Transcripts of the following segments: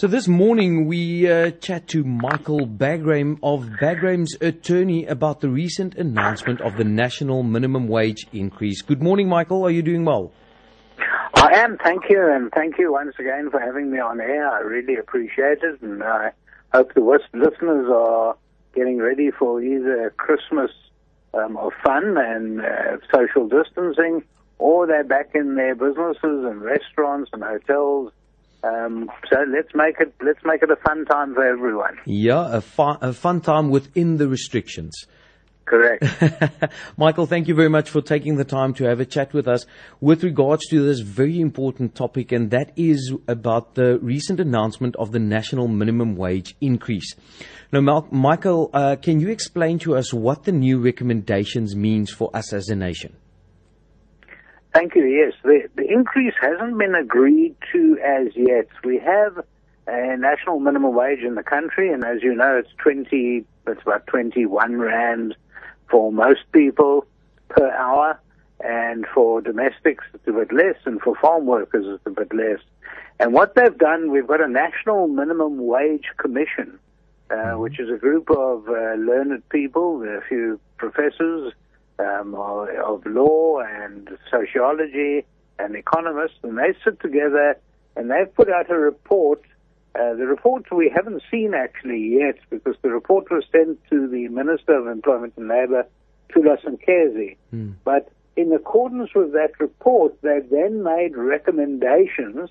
So this morning we uh, chat to Michael Bagraim of Bagraim's attorney about the recent announcement of the national minimum wage increase. Good morning, Michael. Are you doing well? I am, thank you, and thank you once again for having me on air. I really appreciate it, and I hope the listeners are getting ready for either Christmas um, of fun and uh, social distancing, or they're back in their businesses and restaurants and hotels. Um, so let's make it let's make it a fun time for everyone. Yeah, a fun, a fun time within the restrictions. Correct. Michael, thank you very much for taking the time to have a chat with us with regards to this very important topic, and that is about the recent announcement of the national minimum wage increase. Now, Mal- Michael, uh, can you explain to us what the new recommendations means for us as a nation? Thank you. Yes, the, the increase hasn't been agreed to as yet. We have a national minimum wage in the country, and as you know, it's twenty. It's about twenty-one rand for most people per hour, and for domestics it's a bit less, and for farm workers it's a bit less. And what they've done, we've got a national minimum wage commission, uh, mm-hmm. which is a group of uh, learned people, a few professors um, of law and sociology and economists, and they sit together and they've put out a report. Uh, the report we haven't seen actually yet because the report was sent to the Minister of Employment and Labour, Thulas Nxesi. Mm. But in accordance with that report, they then made recommendations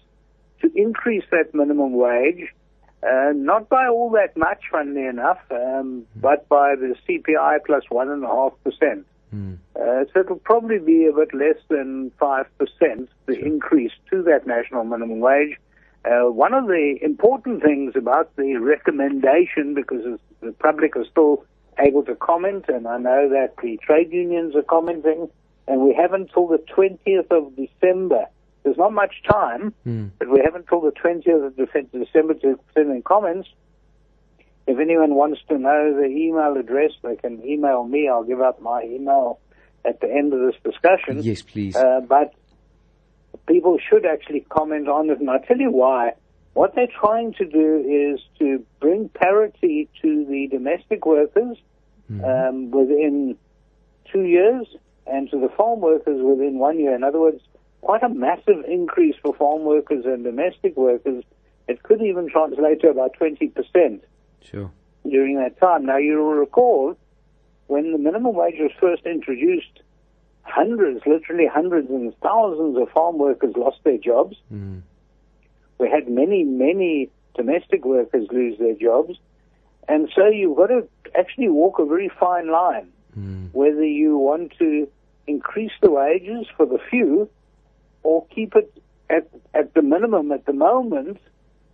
to increase that minimum wage, uh, not by all that much, funnily enough, um, mm. but by the CPI plus 1.5%. Mm. Uh, so it'll probably be a bit less than 5%, the sure. increase to that national minimum wage. Uh, one of the important things about the recommendation, because the public are still able to comment, and I know that the trade unions are commenting, and we have until the 20th of December. There's not much time, mm. but we have until the 20th of December to send in comments. If anyone wants to know the email address, they can email me. I'll give out my email at the end of this discussion. Yes, please. Uh, but people should actually comment on it, and I'll tell you why. What they're trying to do is to bring parity to the domestic workers mm-hmm. um, within two years and to the farm workers within one year. In other words, quite a massive increase for farm workers and domestic workers. It could even translate to about 20%. Sure. During that time. Now, you'll recall when the minimum wage was first introduced, hundreds, literally hundreds and thousands of farm workers lost their jobs. Mm. We had many, many domestic workers lose their jobs. And so you've got to actually walk a very fine line mm. whether you want to increase the wages for the few or keep it at, at the minimum at the moment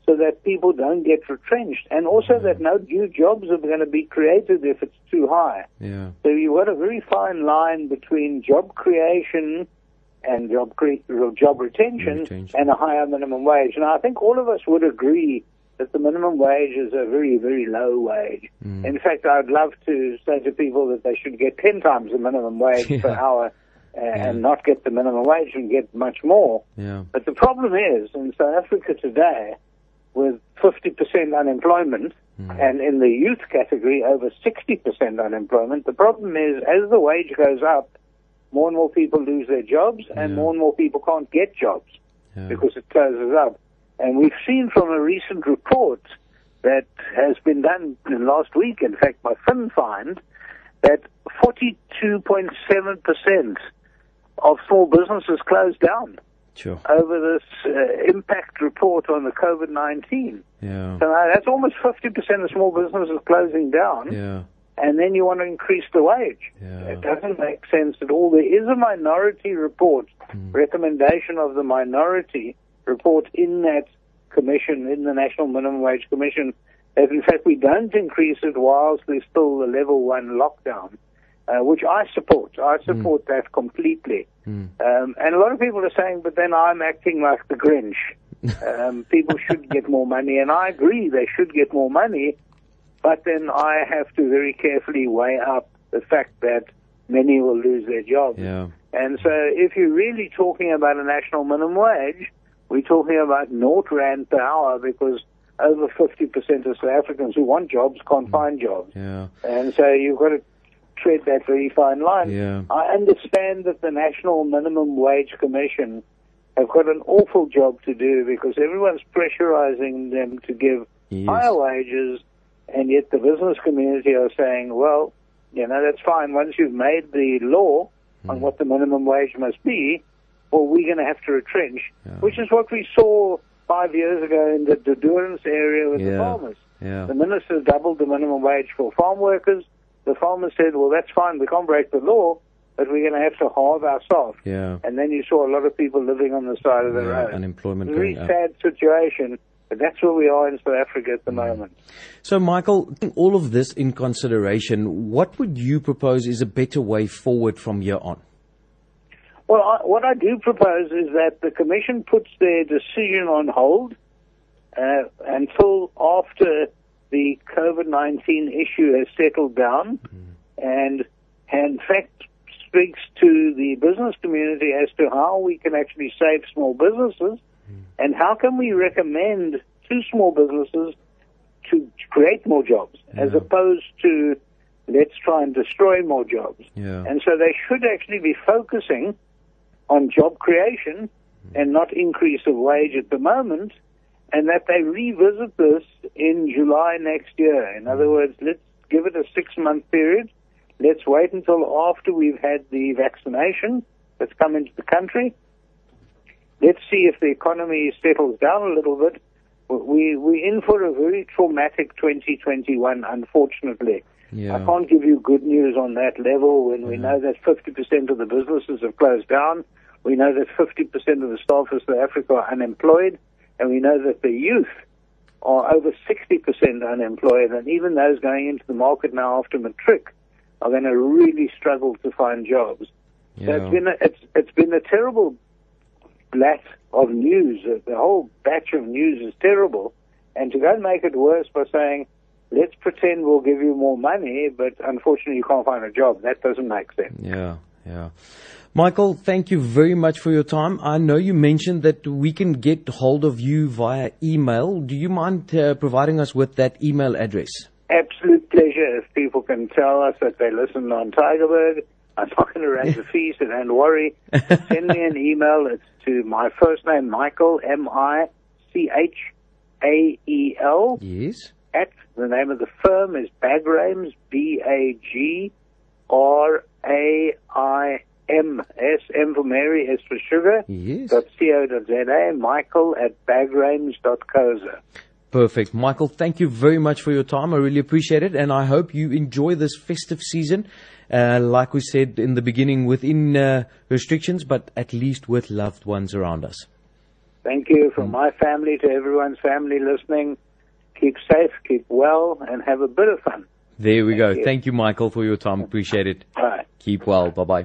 so that people don't get retrenched, and also that no new jobs are going to be created if it's too high. Yeah. So you've got a very fine line between job creation and job cre- job retention, retention, and a higher minimum wage. And I think all of us would agree that the minimum wage is a very, very low wage. Mm. In fact, I'd love to say to people that they should get 10 times the minimum wage yeah. per hour and yeah. not get the minimum wage and get much more. Yeah. But the problem is, in South Africa today, with 50% unemployment, mm. and in the youth category, over 60% unemployment. The problem is, as the wage goes up, more and more people lose their jobs, and yeah. more and more people can't get jobs yeah. because it closes up. And we've seen from a recent report that has been done last week, in fact, by FinFind, that 42.7% of small businesses closed down sure. over this uh, impact report on the COVID 19. Yeah. So uh, that's almost 50% of small businesses closing down. Yeah. And then you want to increase the wage. Yeah. It doesn't make sense at all. There is a minority report, mm. recommendation of the minority report in that commission, in the National Minimum Wage Commission, that in fact we don't increase it whilst there's still the level one lockdown uh, which I support. I hmm. support mm. that completely. Mm. Um, and a lot of people are saying, but then I'm acting like the Grinch. Um, people should get more money, and I agree they should get more money, but then I have to very carefully weigh up the fact that many will lose their jobs. Yeah. And so if you're really talking about a national minimum wage, we're talking about naught rand per hour because over 50% of South Africans who want jobs can't find jobs. Yeah. And so you've got to tread that very fine line. Yeah. I understand that the National Minimum Wage Commission have got an awful job to do because everyone's pressurizing them to give Yes. higher wages, and yet the business community are saying, well, you know, that's fine. Once you've made the law Hmm. on what the minimum wage must be, well, we're going to have to retrench, Yeah. which is what we saw five years ago in the, De Doorns area with the farmers. Yeah. The minister doubled the minimum wage for farm workers. The farmer said, well, that's fine. We can't break the law, but we're going to have to halve ourselves. Yeah. And then you saw a lot of people living on the side of the Yeah, road. unemployment Very going up. sad situation, but that's where we are in South Africa at the Mm. moment. So, Michael, all of this in consideration, what would you propose is a better way forward from here on? Well, I, what I do propose is that the Commission puts their decision on hold uh, until after the COVID 19 issue has settled down and, and, in fact, speaks to the business community as to how we can actually save small businesses and how can we recommend to small businesses to create more jobs as opposed to let's try and destroy more jobs. Yeah. And so they should actually be focusing on job creation and not increase of wage at the moment, and that they revisit this in July next year. In hmm. other words, let's give it a six month period. Let's wait until after we've had the vaccination that's come into the country. Let's see if the economy settles down a little bit. We, we're in for a very traumatic 2021, unfortunately. Yeah. I can't give you good news on that level when we know that 50% of the businesses have closed down. We know that 50% of the staff of South Africa are unemployed. And we know that the youth are over 60% unemployed. And even those going into the market now after matric are going to really struggle to find jobs. So it's been a, it's, it's been a terrible blat of news. The whole batch of news is terrible. And to go and make it worse by saying, let's pretend we'll give you more money, but unfortunately you can't find a job, that doesn't make sense. Yeah, yeah. Michael, thank you very much for your time. I know you mentioned that we can get hold of you via email. Do you mind uh, providing us with that email address? Absolute pleasure if people can tell us that they listened on Tygerberg. I'm not going to raise a fee, so don't worry. Send me an email. It's to my first name, Michael, M-I-C-H-A-E-L, Yes. at the name of the firm is Bagraims, B-A-G-R-A-I-M-S, M for Mary, S for sugar, Yes. dot co.za, Michael at bagraims.coza. Perfect. Michael, thank you very much for your time. I really appreciate it. And I hope you enjoy this festive season. Uh, like we said in the beginning, within uh, restrictions, but at least with loved ones around us. Thank you from my family to everyone's family listening. Keep safe, keep well, and have a bit of fun. There we go. you. Thank you, Michael, for your time. Appreciate it. Bye. Keep well. Bye bye.